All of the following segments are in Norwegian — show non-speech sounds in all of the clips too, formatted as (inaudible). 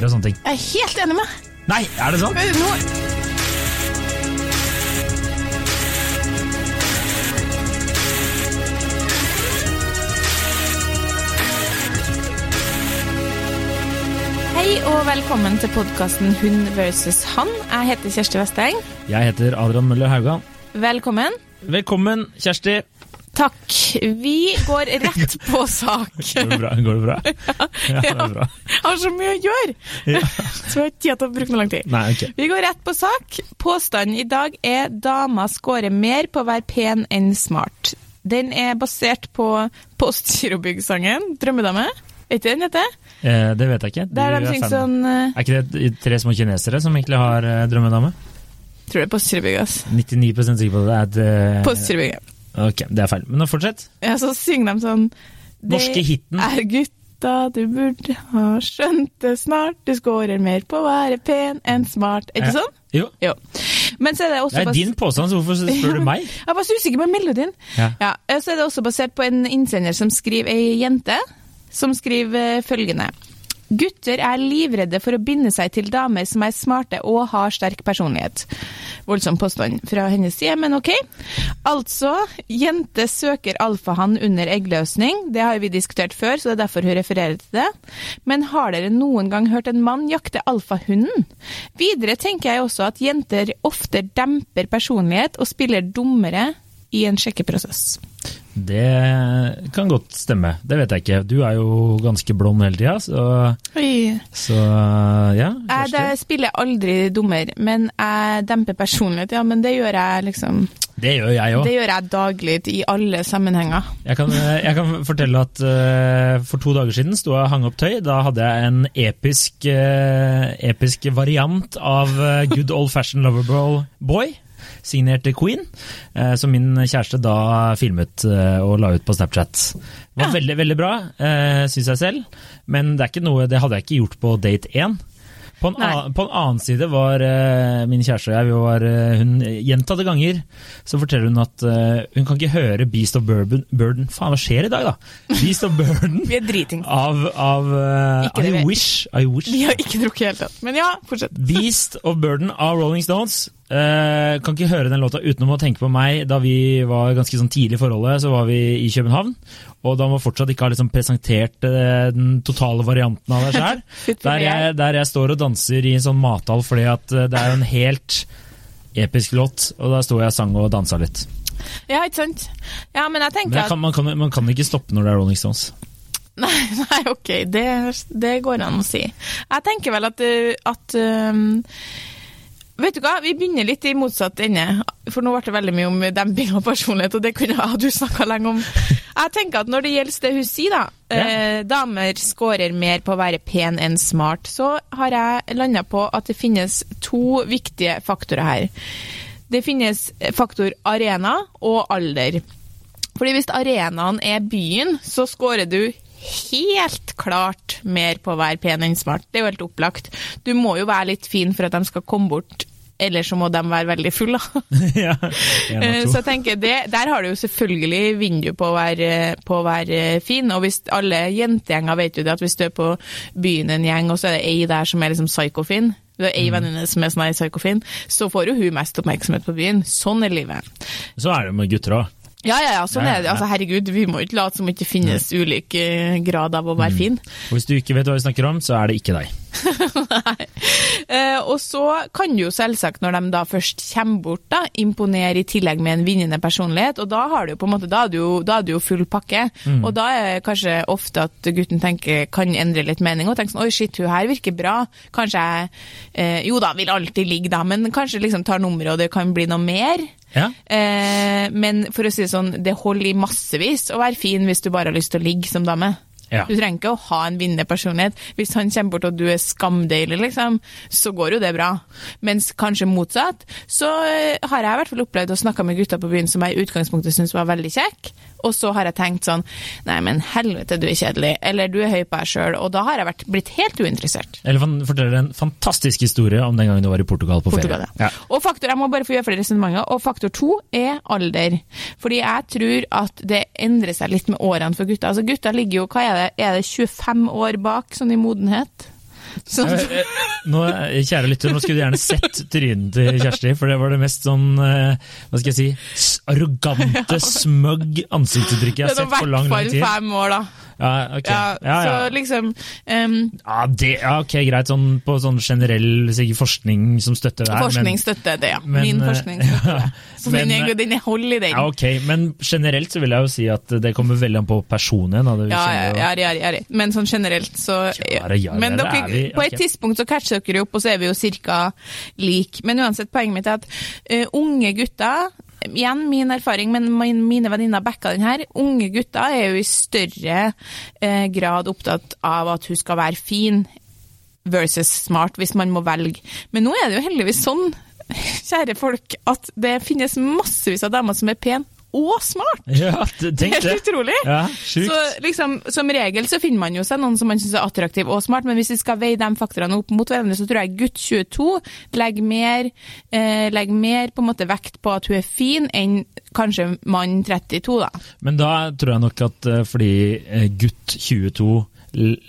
gjøre og sånne ting. Jeg er helt enig med deg. Nei, er det sant? Nå Hei og velkommen til podkasten Hund versus han. Jeg heter Kjersti Vesteng. Jeg heter Adrian Møller Haugan. Velkommen. Velkommen, Kjersti. Takk. Vi går rett på sak. (laughs) Går det bra? Går det bra? (laughs) Ja, det er bra. Jeg har så mye å gjøre, Ja. så jeg har ikke tid til å bruke noe lang tid. Nei, okay. Vi går rett på sak. Påstanden i dag er dama scorer mer på å være pen enn smart. Den er basert på Postgirobygg-sangen 'Drømmedame'. Vet du den heter? Eh, det vet jeg ikke. De er synger sånn uh... Er ikke det tre små kinesere som egentlig har uh, drømmedame? Tror det er Postgirobygg, ass. 99 sikker på det. Er et, eh, Postgirobygg. Ok, det er feil. Men fortsett. Ja, så synger de sånn Det Norske hiten. er gutta du burde ha skjønt det snart, du scorer mer på å være pen enn smart. Er ikke Ja. sånn? Jo. Jo. Men så er det også Det er din påstand, så hvorfor spør du meg? Jeg var så usikker på melodien. Ja. Ja, eh, så er det også basert på en innsender som skriver ei jente, som skriver eh, følgende. Gutter er livredde for å binde seg til damer som er smarte og har sterk personlighet. Voldsom påstand fra hennes side, men ok. Altså, jente søker alfahann under eggløsning. Det har vi diskutert før, så det er derfor hun refererer til det. Men har dere noen gang hørt en mann jakte alfahunden? Videre tenker jeg også at jenter ofte demper personlighet og spiller dummere i en sjekkeprosess. Det kan godt stemme. Det vet jeg ikke. Du er jo ganske blond hele tida, så, så ja. Jeg Kjersti. det spiller aldri dummer, men jeg demper personlighet, ja, men det gjør jeg liksom Det gjør jeg òg. Det gjør jeg daglig i alle sammenhenger. Jeg kan, jeg kan fortelle at uh, for to dager siden sto jeg og hang opp tøy. Da hadde jeg en episk, uh, episk variant av uh, Good Old Fashion Loverboy Boy. Signert Queen, eh, som min kjæreste da filmet eh, og la ut på Snapchat. Det var Ja. veldig veldig bra, uh, syns jeg selv, men det, er ikke noe, det hadde jeg ikke gjort på date én. På en, annen, på en annen side var uh, min kjæreste og jeg vi var, uh, Hun gjentatte ganger så forteller hun at uh, hun kan ikke høre Beast of Burden, Burden Faen, hva skjer i dag, da? Beast of Burden (laughs) Vi er driting. av, av eh, I Wish. I wish. Vi har ikke drukket i det hele tatt. Men ja, fortsett. Beast of Burden av Rolling Stones. Eh, kan ikke høre den låta utenom å tenke på meg. Da vi var ganske sånn tidlig i forholdet, så var vi i København. Og da man fortsatt ikke har liksom presentert uh, den totale varianten av deg (laughs) sjøl. Der, jeg- der jeg står og danser i en sånn mathall fordi at uh, det er jo en helt episk låt. Og da sto jeg og sang og dansa litt. Ja, ikke sant? Ja, men jeg Men jeg kan, man, kan, man kan ikke stoppe når det er Rolling Stones. (laughs) Nei, nei ok, det, det går an å si. Jeg tenker vel at, uh, at um, Vet du hva, vi begynner litt i motsatt ende. For nå ble det veldig mye om demping av personlighet, og det kunne ha du snakka lenge om. Jeg tenker at når det gjelder det hun sier, da, eh, damer scorer mer på å være pen enn smart, så har jeg landa på at det finnes to viktige faktorer her. Det finnes faktor arena og alder. Fordi hvis arenaen er byen, så scorer du helt klart mer på å være pen enn smart. Det er jo helt opplagt. Du må jo være litt fin for at de skal komme bort, ellers så må de være veldig fulle. (laughs) ja, en Eh, Så jeg tenker, det, Der har du jo selvfølgelig vindu på å være, på å være fin, og hvis alle jentegjenger vet jo det at hvis du er på byen en gjeng, og så er det ei der som er liksom psykofin, det er ei venninne som er sånn her psykofin, så får jo hun mest oppmerksomhet på byen. Sånn er livet. Så er det med gutter òg. Ja, ja, ja, sånn er det. Altså, herregud, vi må ikke late som det ikke finnes ulik eh, grad av å være fin. Og hvis du ikke vet hva vi snakker om, så er det ikke deg. Nei. Eh, og så kan du jo selvsagt, når de da først kommer bort, da, imponere i tillegg med en vinnende personlighet, og da har du jo på en måte, da er du jo, er du jo full pakke. Og da er det kanskje ofte at gutten tenker, kan endre litt mening, og tenker sånn, oi shit, hun her virker bra, kanskje jeg, eh, jo da, vil alltid ligge da, men kanskje liksom tar nummeret, og det kan bli noe mer. Ja, Eh, men for å si det sånn, det holder i massevis å være fin hvis du bare har lyst til å ligge som dame. Ja. Du trenger ikke å ha en vinnende personlighet. Hvis han kommer bort og du er skamdeilig, liksom, så går jo det bra. Mens kanskje motsatt, så eh, har jeg i hvert fall opplevd å snakke med gutter på byen som jeg i utgangspunktet syntes var veldig kjekk, og så har jeg tenkt sånn Nei, men helvete, du er kjedelig. Eller du er høy på deg sjøl. Og da har jeg vært, blitt helt uinteressert. Eller forteller en fantastisk historie om den gangen du var i Portugal på Portugal, ferie. ja. Og faktor, jeg må bare få gjøre flere resonnementer. Og faktor to er alder. Fordi jeg tror at det endrer seg litt med årene for gutter. Altså Gutter ligger jo, hva er det, er det 25 år bak sånn i modenhet? Så, Eh, Nå, eh, kjære lytter, nå skulle du gjerne sett trynet til Kjersti, for det var det mest sånn eh, Hva skal jeg si arrogante, (laughs) smøgg ansiktsuttrykket jeg har er sett på lang, hvert lang fall tid. fem år, da. Ja, ok. Ja, Ja, ja. Så liksom um, Ja, det, ja, ok, greit. Sånn, på sånn generell sikkert forskning som støtter det her. Forskning støtter det, ja. men, Min eh, forskning støtter det. (laughs) Så men, eh, den er hold i den. Ja, ok, Men generelt så vil jeg jo si at det kommer veldig an på personen. Da. Ja, ja, ja, ja, ja, ja. Men sånn generelt, så Men dere, er vi, på et tidspunkt så catcher dere opp, og så er vi jo cirka lik. Men uansett, poenget mitt er at uh, unge gutter Igjen min erfaring, men mine venninner backa den her. Unge gutter er jo i større eh, grad opptatt av at hun skal være fin versus smart, hvis man må velge. Men nå er det jo heldigvis sånn, (laughs) kjære folk, at det finnes massevis av damer som er pene og smart. (laughs) Ja, Helt utrolig. Ja. Så liksom, Som regel så finner man jo seg noen som man syns er attraktiv og smart, men hvis vi skal veie de faktorene opp mot hverandre, så tror jeg gutt 22 legger mer, eh, legger mer på en måte vekt på at hun er fin, enn kanskje mann 32, da. Men da tror jeg nok at eh, fordi eh, gutt 22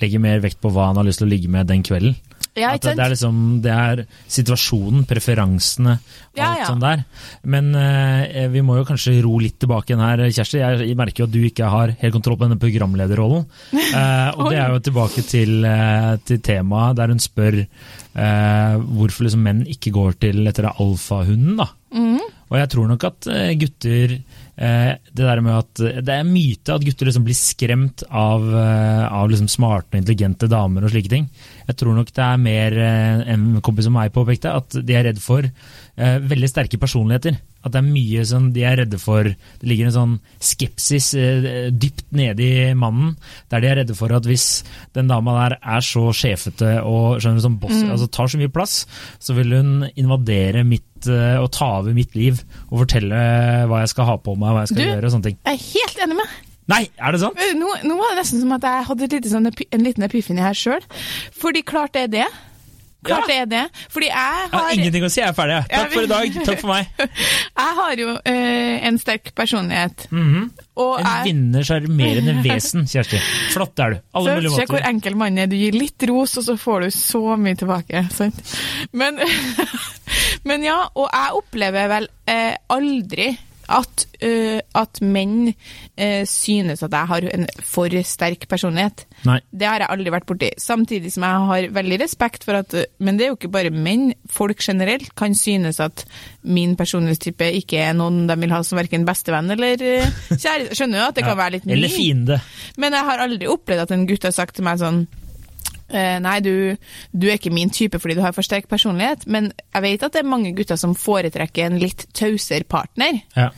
legger mer vekt på hva han har lyst til å ligge med den kvelden. Ja, At det, det er liksom, det er situasjonen, preferansene, alt Ja, ja. sånn der. Men eh, vi må jo kanskje ro litt tilbake igjen her, Kjersti. Jeg merker jo at du ikke har helt kontroll på denne programlederrollen. (laughs) Eh, og det er jo tilbake til, eh, til temaet der hun spør eh, hvorfor liksom menn ikke går til etter alfahunden, da. Mm. Og jeg tror nok at eh, gutter eh, Det der med at det er myte at gutter liksom blir skremt av, av liksom smarte og intelligente damer og slike ting. Jeg tror nok det er mer eh, en kompis som meg påpekte, at de er redd for uh, veldig sterke personligheter. At det er mye som de er redde for Det ligger en sånn skepsis uh, dypt nede i mannen, der de er redde for at hvis den dama der er så sjefete og skjønner som boss, altså tar så mye plass, så vil hun invadere mitt og ta over mitt liv og fortelle hva jeg skal ha på meg hva jeg skal Du- gjøre og sånne ting. Jeg er helt enig med Nei, er det sant? Eh, Nå, nå var det nesten som at jeg hadde lite sånn, en liten epifini her sjøl. Fordi klart det er det. Klart det er det. Fordi jeg Jeg har har ingenting å si, jeg er ferdig. Takk for i dag, takk for meg. (laughs) Jeg har jo eh, en sterk personlighet. Mhm. Og En jeg vinner sjarmerende (laughs) vesen, Kjersti. Flott er du. Alle så mulige Se hvor måter. enkel mannen er. Du gir litt ros, og så får du så mye tilbake. Sant? Men, (laughs) men ja, og jeg opplever vel eh, aldri at, uh, at menn uh, synes at jeg har en for sterk personlighet. Nei. Det har jeg aldri vært borti. Samtidig som jeg har veldig respekt for at Men det er jo ikke bare menn. Folk generelt kan synes at min personlighetstype ikke er noen de vil ha som verken bestevenn eller kjæreste. kjære. Skjønner jo at det kan være litt mye. Eller fiende. Men jeg har aldri opplevd at en gutt har sagt til meg sånn eh, Nei, du, du er ikke min type fordi du har for sterk personlighet, men jeg vet at det er mange gutter som foretrekker en litt tausere partner. Ja.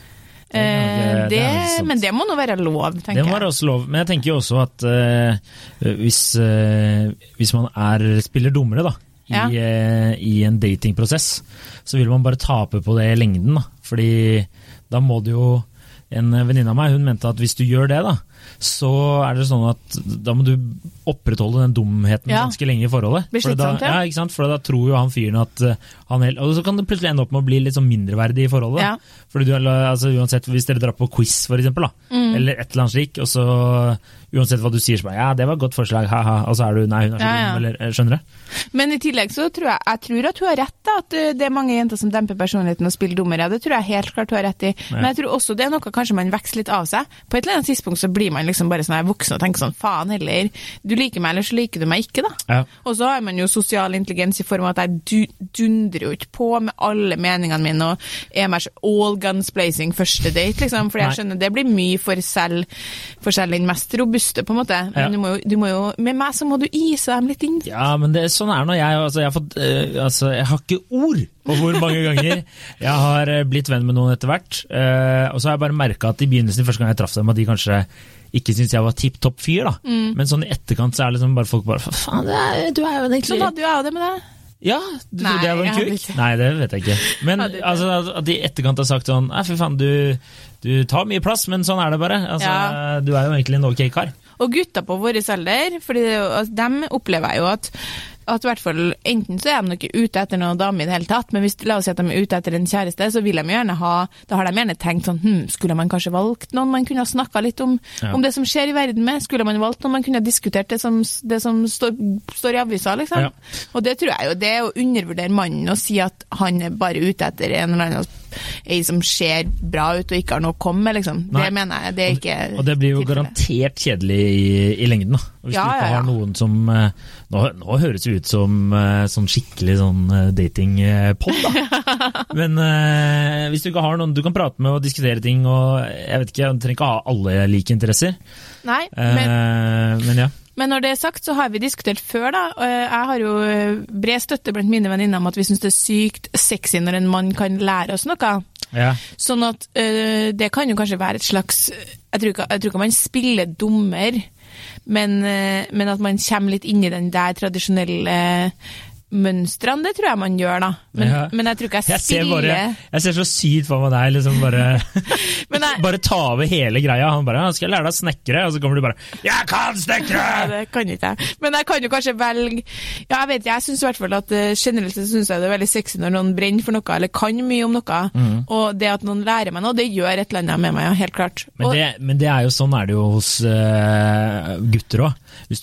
Eh, det- det det, er men det må nå være lov, tenker jeg. Det må være også lov, men jeg tenker jo også at uh, hvis, uh, hvis man er, spiller dummere da, i, Ja. eh, i en datingprosess, så vil man bare tape på det i lengden. Da. Fordi da må det jo En venninne av meg hun mente at hvis du gjør det, da, så er det sånn at da må du opprettholde den dumheten Ja. ganske lenge i forholdet. For da, ja. ikke sant? For da tror jo han fyren at eh, han helt, Og så kan det plutselig ende opp med å bli litt sånn mindreverdig i forholdet. Ja. Fordi du, altså, uansett, Hvis dere drar på quiz, for eksempel, da, Mm. eller et eller annet slik, og så uansett hva du sier, så bare ja, det var et godt forslag, ha-ha, og så er du nei, hun er så Ja, dum, eller eh, skjønner du? Men i tillegg så tror jeg, jeg tror at hun har rett, da, at det er mange jenter som demper personligheten og spiller dummere. Det tror jeg helt klart hun har rett i. Men jeg tror også det er noe kanskje man vokser litt av seg. På et eller annet tidspunkt så blir man liksom bare sånn her voksen og tenker sånn faen heller, du liker meg eller så liker du meg ikke, da. Ja. Og så har man jo sosial intelligens i form av at jeg du, dundrer jo ikke på med alle meningene mine og er mer all guns blazing første date, liksom. For jeg skjønner det blir mye for selv, for selv den mest robuste, på en måte. Men Ja. du, må jo, du må jo Med meg så må du ise dem litt inn. Ja, men det, sånn er nå jeg. Altså, jeg, har fått, eh, altså, jeg har ikke ord på hvor mange ganger (laughs) jeg har eh, blitt venn med noen etter hvert. eh, og så har jeg bare merka at i begynnelsen, første gang jeg traff dem, at de kanskje ikke syntes jeg var tipp topp fyr. da. Mm. Men sånn i etterkant så er liksom bare folk bare "Hva Faen, det er, du er jo egentlig Sånn hadde jo jeg det med deg. Ja, du Nei, trodde jeg var en kuk? Nei, det vet jeg ikke. Men altså, at- at de i etterkant har sagt sånn Nei, fy faen, du, du tar mye plass, men sånn er det bare. Altså, Ja. Du er jo egentlig en ok kar. Og gutta på vår alder, for dem opplever jeg jo at at i hvert fall enten så er de ikke ute etter noen dame i det hele tatt, men hvis la oss si at de er ute etter en kjæreste, så vil de gjerne ha Da har de gjerne tenkt sånn hm, skulle man kanskje valgt noen man kunne ha snakka litt om, Ja. om det som skjer i verden med? Skulle man valgt noen man kunne ha diskutert det som, det som står, står i avisa, liksom? Ja. Og det tror jeg jo, det er å undervurdere mannen og si at han er bare ute etter en eller annen ei som ser bra ut og ikke har noe å komme med, liksom. Nei. Det mener jeg, det er ikke Og det blir jo tilfelle. garantert kjedelig i, i lengden, da. Hvis Ja, du ikke ja, ja. har noen som eh, Nå, nå høres det ut som eh, sånn skikkelig sånn eh, datingpod, da. (laughs) Men uh, hvis du ikke har noen du kan prate med og diskutere ting, og jeg vet ikke, du trenger ikke ha alle like interesser. Nei, men, uh, men ja. Men når det er sagt, så har vi diskutert før, da. og Jeg har jo eh, bred støtte blant mine venninner om at vi syns det er sykt sexy når en mann kan lære oss noe. ja. Sånn at øh, det kan jo kanskje være et slags Jeg tror ikke, jeg tror ikke man spiller dommer, men, men at man kommer litt inn i den der tradisjonelle mønstrene, det tror jeg man gjør, da. Men, Ja. men jeg tror ikke jeg Jeg ser, spiller bare, jeg ser så sykt for meg deg liksom bare, (laughs) Men jeg- bare ta over hele greia. Han bare 'Skal jeg lære deg å snekre?' Og så kommer du bare 'Jeg kan Nei, snekre!' (laughs) det kan ikke jeg. Men jeg kan jo kanskje velge Ja, jeg vet jeg syns i hvert fall at eh, generelt syns jeg det er veldig sexy når noen brenner for noe, eller kan mye om noe. Mm. Og det at noen lærer meg noe, det gjør et eller annet med meg, ja, helt klart. Men Og, det, men det er jo sånn er det jo hos uh, gutter òg.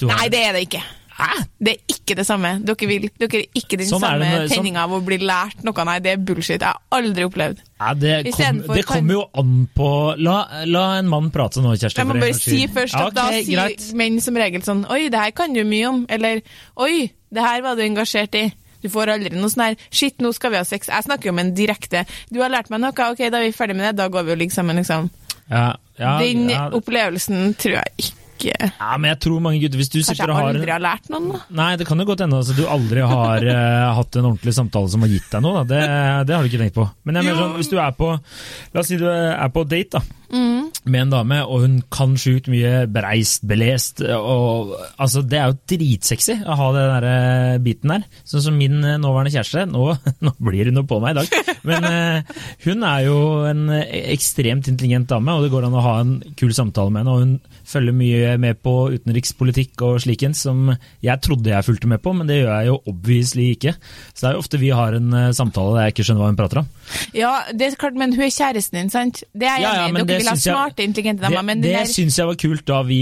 nei, det er det ikke. Hæ? Det er ikke det samme. Dere vil dere er ikke den Sånn samme det sånn- tenninga av å bli lært noe. Nei, det er bullshit. Jeg har aldri opplevd. Nei, det, kom, det kommer jo an på La, la en mann prate nå, Kjersti. Jeg må bare si først først Ja, at da sier menn som regel sånn Oi, det her kan du mye om. Eller Oi, det her var du engasjert i. Du får aldri noe sånn her Shit, nå skal vi ha sex. Jeg snakker jo om en direkte. Du har lært meg noe, ok, da er vi ferdig med det. Da går vi og ligger sammen, liksom. Ja, ja, Den opplevelsen tror jeg ikke ja, men jeg tror mange gutter Hvis du Kanskje sitter jeg og har aldri har lært noen, da. Nei, det kan jo godt hende at du aldri har uh, (laughs) hatt en ordentlig samtale som har gitt deg noe. Da. Det, det har du ikke tenkt på. Men jeg mener sånn, hvis du er på La oss si du er på date da, Mm. med en dame, og hun kan sjukt mye bereist, belest og, altså, Det er jo dritsexy å ha den der eh, biten der. Sånn som min eh, nåværende kjæreste. Nå, (laughs) nå blir hun jo på meg i dag. Men uh, hun er jo en ekstremt intelligent dame, og det går an å ha en kul samtale med henne. og hun følger mye med på utenrikspolitikk og slikens, som jeg trodde jeg fulgte med på, men det gjør jeg jo obviously ikke. Så det er jo ofte vi har en samtale der jeg ikke skjønner hva hun prater om. Ja, det er klart, men hun er kjæresten din, sant? Det er jeg Ja, ja, men det vil ha smarte, intelligente damer. Men det det der syns jeg var kult da vi,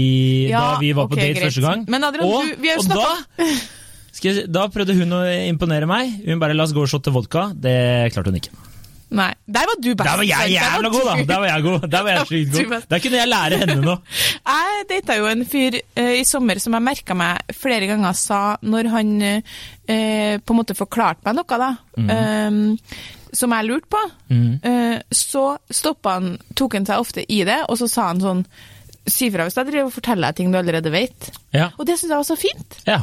da vi var på date greit. første gang. Men Adrian, og, du- vi har jo snakka da, (laughs) jeg, da prøvde hun å imponere meg. Hun bare 'la oss gå og shotte vodka'. Det klarte hun ikke. Nei, der var du best. Der var jeg jævla god, da! Der var jeg god. Der var jeg (laughs) sykt god. Der kunne jeg lære henne noe. (laughs) Jeg data jo en fyr uh, i sommer som jeg merka meg flere ganger sa når han uh, på en måte forklarte meg noe, da, eh, som jeg lurte på, mm. så stoppa han, tok han seg ofte i det, og så sa han sånn Si fra hvis jeg driver og forteller deg ting du allerede vet. Ja. Og det syns jeg var så fint. ja.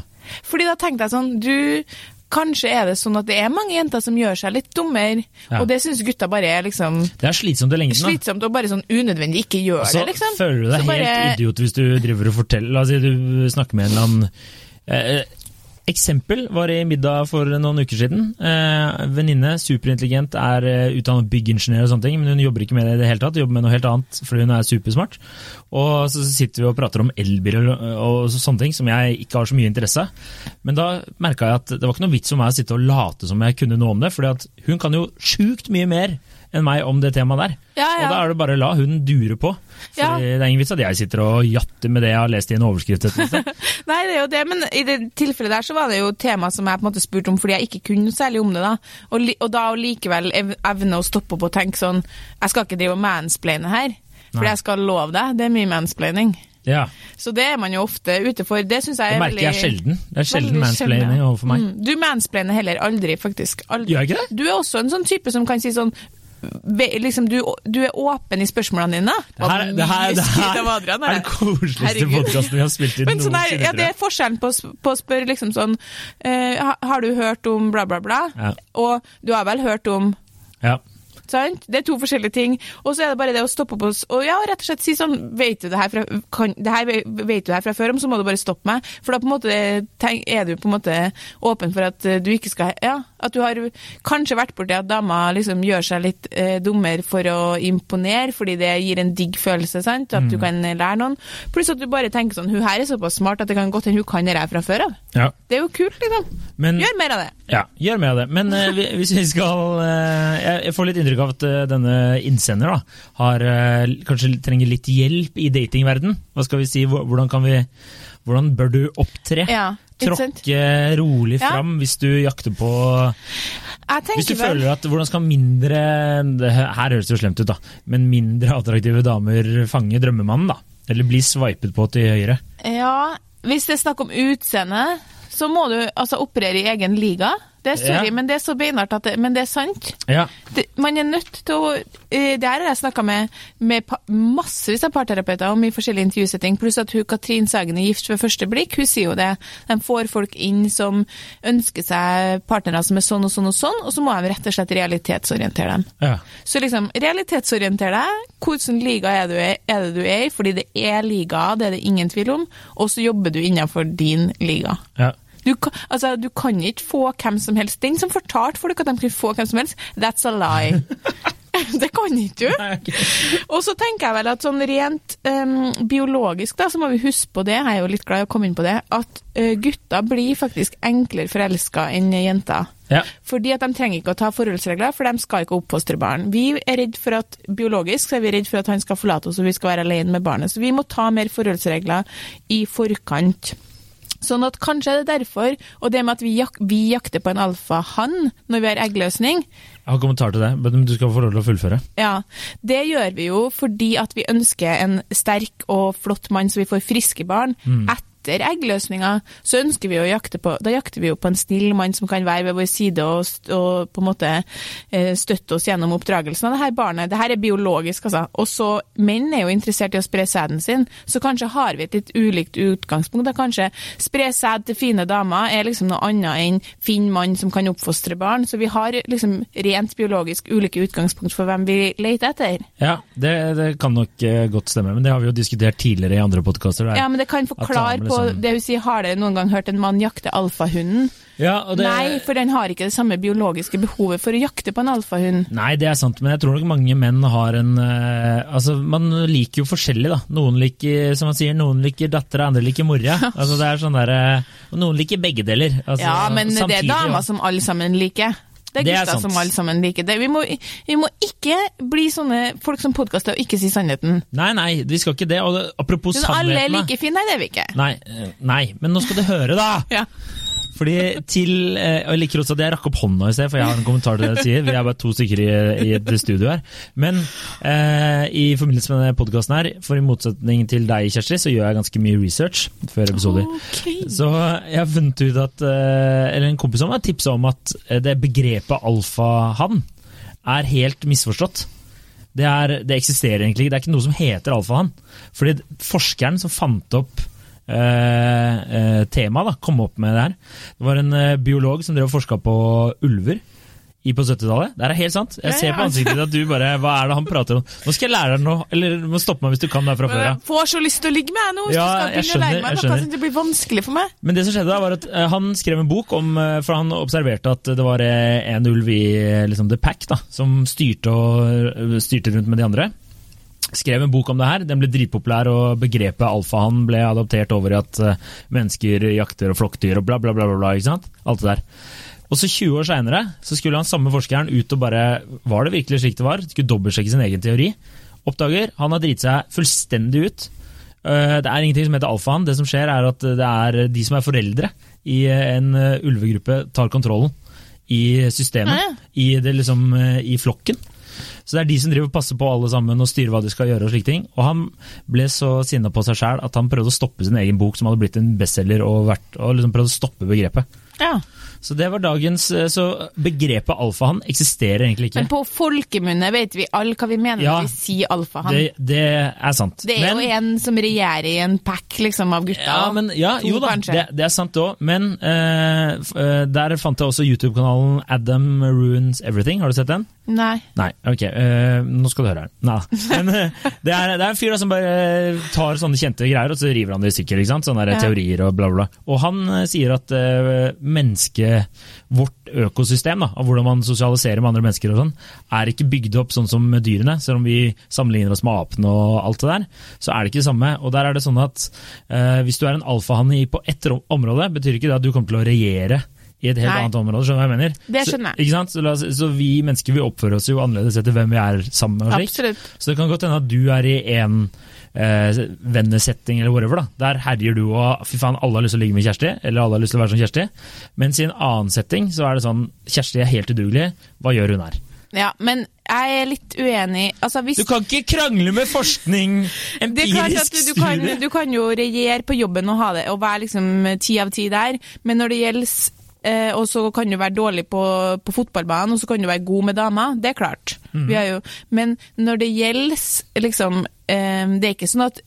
Fordi da tenkte jeg sånn Du, kanskje er det sånn at det er mange jenter som gjør seg litt dummere, Ja. og det syns gutta bare er liksom Det er slitsomt i lengden. da. slitsomt og bare sånn unødvendig ikke gjør Og så det, liksom. Så føler du deg Så helt bare- idiot hvis du driver og forteller La oss si du snakker med en eller annen eh, Eksempel var i middag for noen uker siden. Eh, Venninne, superintelligent, er eh, utdannet byggingeniør og sånne ting, men hun jobber ikke med det i det hele tatt. Jobber med noe helt annet fordi hun er supersmart. Og så sitter vi og prater om elbil og, og sånne ting som jeg ikke har så mye interesse av. Men da merka jeg at det var ikke noe vits for meg å sitte og late som jeg kunne noe om det, at hun kan jo sjukt mye mer enn meg om det temaet der. Ja, ja. Og da er det bare å la hunden dure på. For Ja. Det er ingen vits at jeg sitter og jatter med det jeg har lest i en overskrift. (laughs) Nei, det er jo det, men i det tilfellet der så var det jo tema som jeg på en måte spurte om fordi jeg ikke kunne særlig om det. da. Og, og da å likevel evne å stoppe opp og tenke sånn Jeg skal ikke drive og mansplaine her, for jeg skal love deg, det er mye mansplaining. Ja, Så det er man jo ofte ute for. Det syns jeg Det er merker jeg sjelden. Det er sjelden mansplaining overfor meg. Mm, du mansplainer heller aldri, faktisk. Aldri. Gjør jeg ikke det? Du er også en sånn type som kan si sånn Liksom, du, du er åpen i spørsmålene dine. Det her, det her, det her Adrian, er den koseligste podkasten vi har spilt inn noensinne. sånn ja, det er forskjellen på, å på å spørre liksom sånn uh, Har du hørt om bla, bla, bla? Ja. Og du har vel hørt om Ja. Sant? Det er to forskjellige ting. Og så er det bare det å stoppe opp oss og ja, rett og slett si sånn Vet du det her fra, kan, det her vet du det her fra før om, så må du bare stoppe meg. For da på en måte er du på en måte åpen for at eh, du ikke skal Ja, At du har kanskje vært borti at dama liksom gjør seg litt eh, dummere for å imponere, fordi det gir en digg følelse, sant? At du kan lære noen. Pluss at du bare tenker sånn Hun her er såpass smart at det kan godt hende hun kan det her fra før av. Ja. Det er jo kult, liksom. Men, Gjør mer av det. ja, gjør mer av det. Men eh, hvis vi skal eh, jeg, får litt inntrykk av at eh, denne innsender da, har, eh, kanskje trenger litt hjelp i datingverden. Hva skal vi si? Hvordan, kan vi, hvordan bør du opptre? Ja? Tråkke rolig Ja. hvis du jakter på Hvis du vel føler at hvordan skal mindre Her høres det jo slemt ut, da. Men mindre attraktive damer fange drømmemannen, da? Eller bli sveipet på til høyre? Ja, hvis det er snakk om utseende, så må du altså operere i egen liga. Det sorry, Ja. men det er så beinhardt at det Men det er sant. Ja. Det, man er nødt til å eh, Det her har jeg snakka med, med massevis av parterapeuter om i forskjellige intervjusetting, pluss at hun Katrin Sagen er gift ved første blikk. Hun sier jo det. De får folk inn som ønsker seg partnere som er sånn og sånn og sånn, og så må de rett og slett realitetsorientere dem. ja. Så liksom, realitetsorienter deg. Hvilken liga er, du, er det du er i? Fordi det er liga, det er det ingen tvil om. Og så jobber du innenfor din liga. ja. Du, altså, du kan ikke få hvem som helst. Den som fortalte folk at de kunne få hvem som helst, that's a lie. (laughs) det kan ikke du. Og så tenker jeg vel at sånn rent um, biologisk, da, så må vi huske på det, jeg er jo litt glad i å komme inn på det, at uh, gutter blir faktisk enklere forelska enn jenter. Ja. Fordi at de trenger ikke å ta forholdsregler, for de skal ikke oppfostre barn. Vi er redd for at, Biologisk så er vi redd for at han skal forlate oss og vi skal være alene med barnet. Så vi må ta mer forholdsregler i forkant. Sånn at kanskje er det derfor, og det med at vi, jak vi jakter på en alfahann når vi har eggløsning, Jeg har kommentar til det, men du skal få lov til å fullføre. ja, det gjør vi jo fordi at vi ønsker en sterk og flott mann så vi får friske barn. Etter eggløsninga så ønsker vi å jakte på Da jakter vi jo på en snill mann som kan være ved vår side og, og på en måte eh, støtte oss gjennom oppdragelsen av det her barnet. Det her er biologisk, altså. Og så menn er jo interessert i å spre sæden sin, så kanskje har vi et litt ulikt utgangspunkt. Da kanskje spre sæd til fine damer er liksom noe annet enn finn mann som kan oppfostre barn. Så vi har liksom rent biologisk ulike utgangspunkt for hvem vi leter etter. Ja, det, det kan nok eh, godt stemme, men det har vi jo diskutert tidligere i andre podkaster. Ja, men det kan forklare damer på som... det hun sier. Har dere noen gang hørt en mann jakte alfahunden? Ja, og det, Nei, for den har ikke det samme biologiske behovet for å jakte på en alfahund. Nei, det er sant, men jeg tror nok mange menn har en eh, Altså, man liker jo forskjellig, da. Noen liker, som man sier, noen liker dattera, andre liker mora. (laughs) Altså, det er sånn der, eh, Og noen liker begge deler. Altså, Ja, men det er dama som alle sammen liker. Det er er som alle sammen liker det. Vi må, vi må ikke bli sånne folk som podkaster og ikke si sannheten. Nei, nei, vi skal ikke det. Og apropos Men alle er like fine, nei, det er vi ikke. Nei, eh, nei, men nå skal du høre, da! Ja. Fordi til, eh, og Jeg liker også at jeg rakk opp hånda i sted, for jeg har en kommentar til det jeg sier. Vi er bare to stykker i, i et studio her. Men eh, i forbindelse med denne podkasten her, for i motsetning til deg, Kjersti, så gjør jeg ganske mye research før episoder. Okay. Så jeg har funnet ut at eh, Eller en kompis av meg tipsa om at eh, det begrepet alfahann er helt misforstått. Det, er, det eksisterer egentlig ikke. Det er ikke noe som heter alfahann. Fordi forskeren som fant opp eh, tema da, kom opp med det her. Det var en eh, biolog som drev og forska på ulver i på 70-tallet. Det er helt sant. Jeg ser på ansiktet ditt at du bare Hva er det han prater om? Nå skal jeg lære deg noe, eller du må stoppe meg hvis du kan det fra før av. Får så lyst til å ligge med deg nå, hvis Ja, du skal begynne å lære meg noe som det blir vanskelig for meg. Men det som skjedde da var at eh, han skrev en bok om eh, For han observerte at det var eh, en ulv i eh, liksom, The Pack da, som styrte, og, eh, styrte rundt med de andre. Skrev en bok om det her. Den ble dritpopulær, og begrepet alfahann ble adoptert over i at eh, mennesker jakter og flokkdyr og bla, bla, bla. bla, ikke sant? Alt det der. Og så 20 år seinere skulle han samme forskeren ut og bare Var det virkelig slik det var? Skulle dobbeltsjekke sin egen teori. Oppdager han har driti seg fullstendig ut. Eh, Det er ingenting som heter alfahann. Det som skjer, er at det er de som er foreldre i en eh, ulvegruppe, tar kontrollen i systemet. Ja. I, det liksom, I flokken. Så det er de som driver og passer på alle sammen og styrer hva de skal gjøre. Og slike ting. Og han ble så sinna på seg sjæl at han prøvde å stoppe sin egen bok, som hadde blitt en bestselger, og, vært, og liksom prøvde å stoppe begrepet. Ja. Så det var dagens eh, Så begrepet alfahann eksisterer egentlig ikke. Men på folkemunne vet vi alle hva vi mener Ja. når vi sier alfahann. Det, det er sant. Det er Men- jo en som regjerer i en pack liksom, av gutter. Ja, men, ja To, jo da, det, det er sant òg. Men uh, der fant jeg også YouTube-kanalen Adam Ruins Everything. Har du sett den? Nei. Nei, ok. Uh, nå skal du høre her. Nei. (laughs) Men det, er, det er en fyr da som bare tar sånne kjente greier, og så river han det i stykker. Sånne Ja. teorier og bla, bla. Og han sier at uh, ikke Vårt økosystem da, av hvordan man sosialiserer med andre mennesker, og sånn, er ikke bygd opp sånn som med dyrene. Selv om vi sammenligner oss med apene og alt det der, så er det ikke det samme. Og der er det sånn at eh, Hvis du er en alfahanne på ett område, betyr ikke det at du kommer til å regjere i et helt Nei. annet område. skjønner du hva jeg mener? Det skjønner jeg. Så? Så, så vi mennesker vi oppfører oss jo annerledes etter hvem vi er sammen med. Absolutt. Så det kan godt hende at du er i en eh, vennesetting eller whatever. da. Der herjer du og fy faen, alle har lyst til å ligge med Kjersti, eller alle har lyst til å være som Kjersti. Mens i en annen setting så er det sånn Kjersti er helt udugelig, hva gjør hun her? Ja, men jeg er litt uenig. Altså, hvis Du kan ikke krangle med forskning! (laughs) Empirisk du, du, kan, du kan jo regjere på jobben og ha det, og være liksom ti av ti der, men når det gjelder eh, og så kan du være dårlig på, på fotballbanen, og så kan du være god med damer. Det er klart. Mm. Jo, men når det gjelder liksom eh, Det er ikke sånn at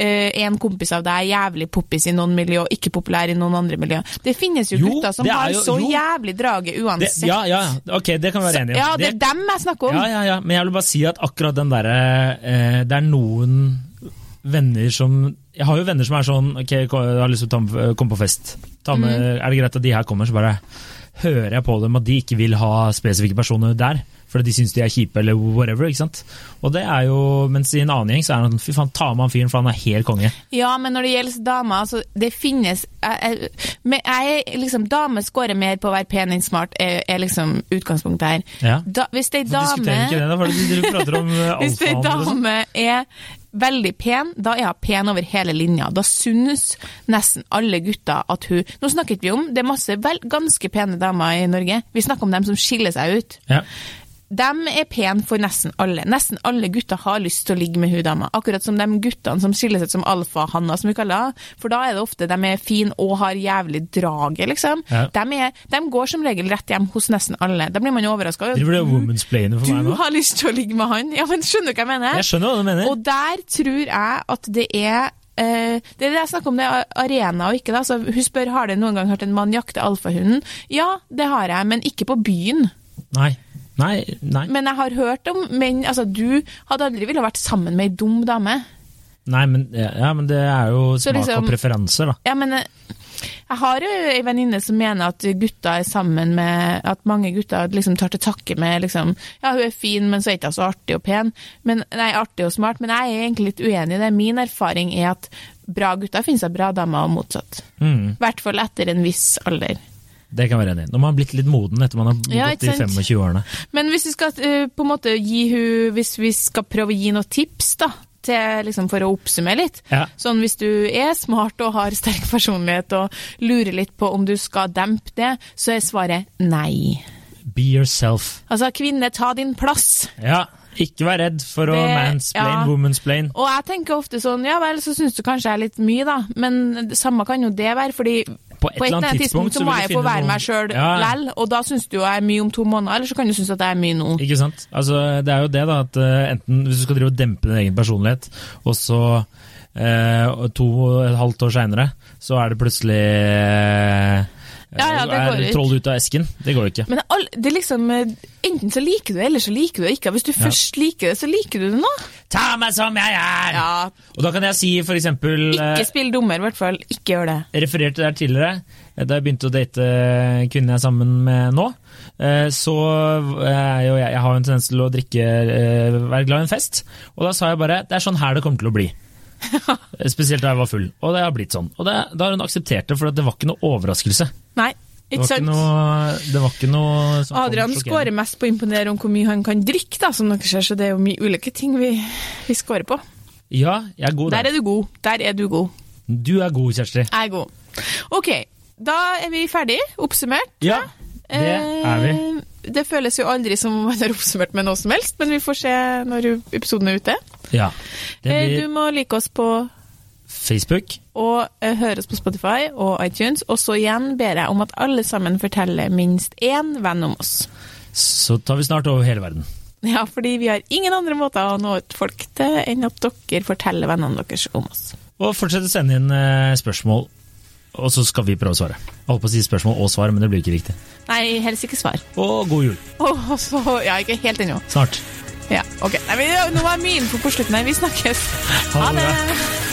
eh, en kompis av deg er jævlig poppis i noen miljø og ikke populær i noen andre miljø. Det finnes jo, Jo, gutter som det er har så jo. jævlig draget Det, uansett. ja, ja, ok, det kan vi være enige om. Ja, det er dem jeg snakker om. Ja, ja, ja, men jeg vil bare si at akkurat den derre eh, Det er noen venner som Jeg har jo venner som er sånn Ok, jeg har lyst til å komme på fest. Ta med, mm. Er det greit at de her kommer, så bare hører jeg på dem at de ikke vil ha spesifikke personer der. Fordi de syns de er kjipe, eller whatever. ikke sant? Og det er jo, Mens i en annen gjeng så er det sånn Fy faen, ta med han fyren, for han er helt konge. Ja, men når det gjelder damer, altså, det finnes jeg, jeg, jeg, liksom, Damer scorer mer på å være pen enn smart, er, er liksom utgangspunktet her. Ja. Da, hvis ei er dame diskuterer ikke det, da? for du prater om eh, (laughs) Hvis ei er sånn? dame er veldig pen, da er hun pen over hele linja. Da synes nesten alle gutter at hun Nå snakket vi om det er masse vel, ganske pene damer i Norge. Vi snakker om dem som skiller seg ut. Ja. De er pene for nesten alle. Nesten alle gutter har lyst til å ligge med hun dama. Akkurat som de guttene som skiller seg ut som alfahanna, som vi kaller det. For da er det ofte de er fine og har jævlig draget, liksom. Ja. De, er, de går som regel rett hjem hos nesten alle. Da blir man jo overraska. Du Du har lyst til å ligge med han? Ja, men skjønner du hva jeg mener? Jeg skjønner hva du mener. Og der tror jeg at det er eh, det er det jeg snakker om, det er arena og ikke. da. Så hun spør har du noen gang hørt en mann jakte alfahunden. Ja, det har jeg, men ikke på byen. Nei. Nei. Nei. Men jeg har hørt om menn Altså, du hadde aldri villet vært sammen med ei dum dame. Nei, men, ja, men det er jo smak liksom- og preferanser, da. Ja, men eh, jeg har jo ei venninne som mener at gutter er sammen med At mange gutter liksom tar til takke med liksom Ja, hun er fin, men så er hun ikke så artig og pen. Men, nei, artig og smart. Men jeg er egentlig litt uenig i det. Min erfaring er at bra gutter finnes av bra damer, og motsatt. Mm. Hvert fall etter en viss alder. Det kan jeg være enig. Når man har blitt litt moden etter man har Ja, gått i 25-årene. Men hvis vi skal eh, på en måte gi hun Hvis vi skal prøve å gi noen tips, da, til, liksom, for å oppsummere litt. Ja. Sånn hvis du er smart og har sterk personlighet og lurer litt på om du skal dempe det, så er svaret nei. Be yourself. Altså, kvinne, ta din plass. Ja, ikke vær redd for å Det- mansplain, ja. womansplain. Og jeg tenker ofte sånn, ja vel, så syns du kanskje jeg er litt mye, da. Men samme kan jo det være, fordi På et på et eller annet tidspunkt, tidspunkt så må jeg få være noen- meg sjøl Ja. lell, og da syns du jeg er mye om to måneder, eller så kan du synes at jeg er mye nå. Ikke sant? Altså, det er jo det, da, at eh, enten hvis du skal drive og dempe din egen personlighet, og så eh, to og et halvt år seinere, så er det plutselig eh, Ja, ja, det er går ut. troll ut av esken. Det går jo ikke. Men all, det er liksom eh, Enten så liker du det, eller så liker du det ikke. Hvis du først liker det, så liker du det nå. Ta meg som jeg er! Ja, Og da kan jeg si for eksempel eh, Ikke spill dummer, i hvert fall. Ikke gjør det. Jeg refererte der tidligere, eh, da jeg begynte å date kvinnen jeg er sammen med nå. eh, Så jo jeg, jeg har jo en tendens til å drikke, eh, være glad i en fest. Og da sa jeg bare det er sånn her det kommer til å bli. (laughs) Spesielt da jeg var full. Og det har blitt sånn. Og det, da har hun akseptert det, for det var ikke noe overraskelse. Nei, Det var ikke noe, det var ikke noe som Adrian scorer mest på å imponere om hvor mye han kan drikke, da, som dere ser, så det er jo mye ulike ting vi, vi scorer på. Ja, jeg er god Der der. er du god. Der er du god. Du er god, Kjersti. Jeg er god. Ok, da er vi ferdig. Oppsummert. Ja, det er vi. Eh, Det føles jo aldri som om man har oppsummert med noe som helst, men vi får se når episoden er ute. Ja. Eh, blir Du må like oss på Facebook. og høres høre på Spotify og iTunes. Og så igjen ber jeg om at alle sammen forteller minst én venn om oss. Så tar vi snart over hele verden. Ja, fordi vi har ingen andre måter å nå ut folk til enn at dere forteller vennene deres om oss. Og fortsett å sende inn eh, spørsmål, og så skal vi prøve å svare. Jeg holdt på å si spørsmål og svar, men det blir ikke riktig. Nei, helst ikke svar. Og god jul. Og så Ja, ikke helt ennå. Snart. Ja, ok. Nei, men, nå var mye info på slutten her. Vi snakkes. Ha Ha det det.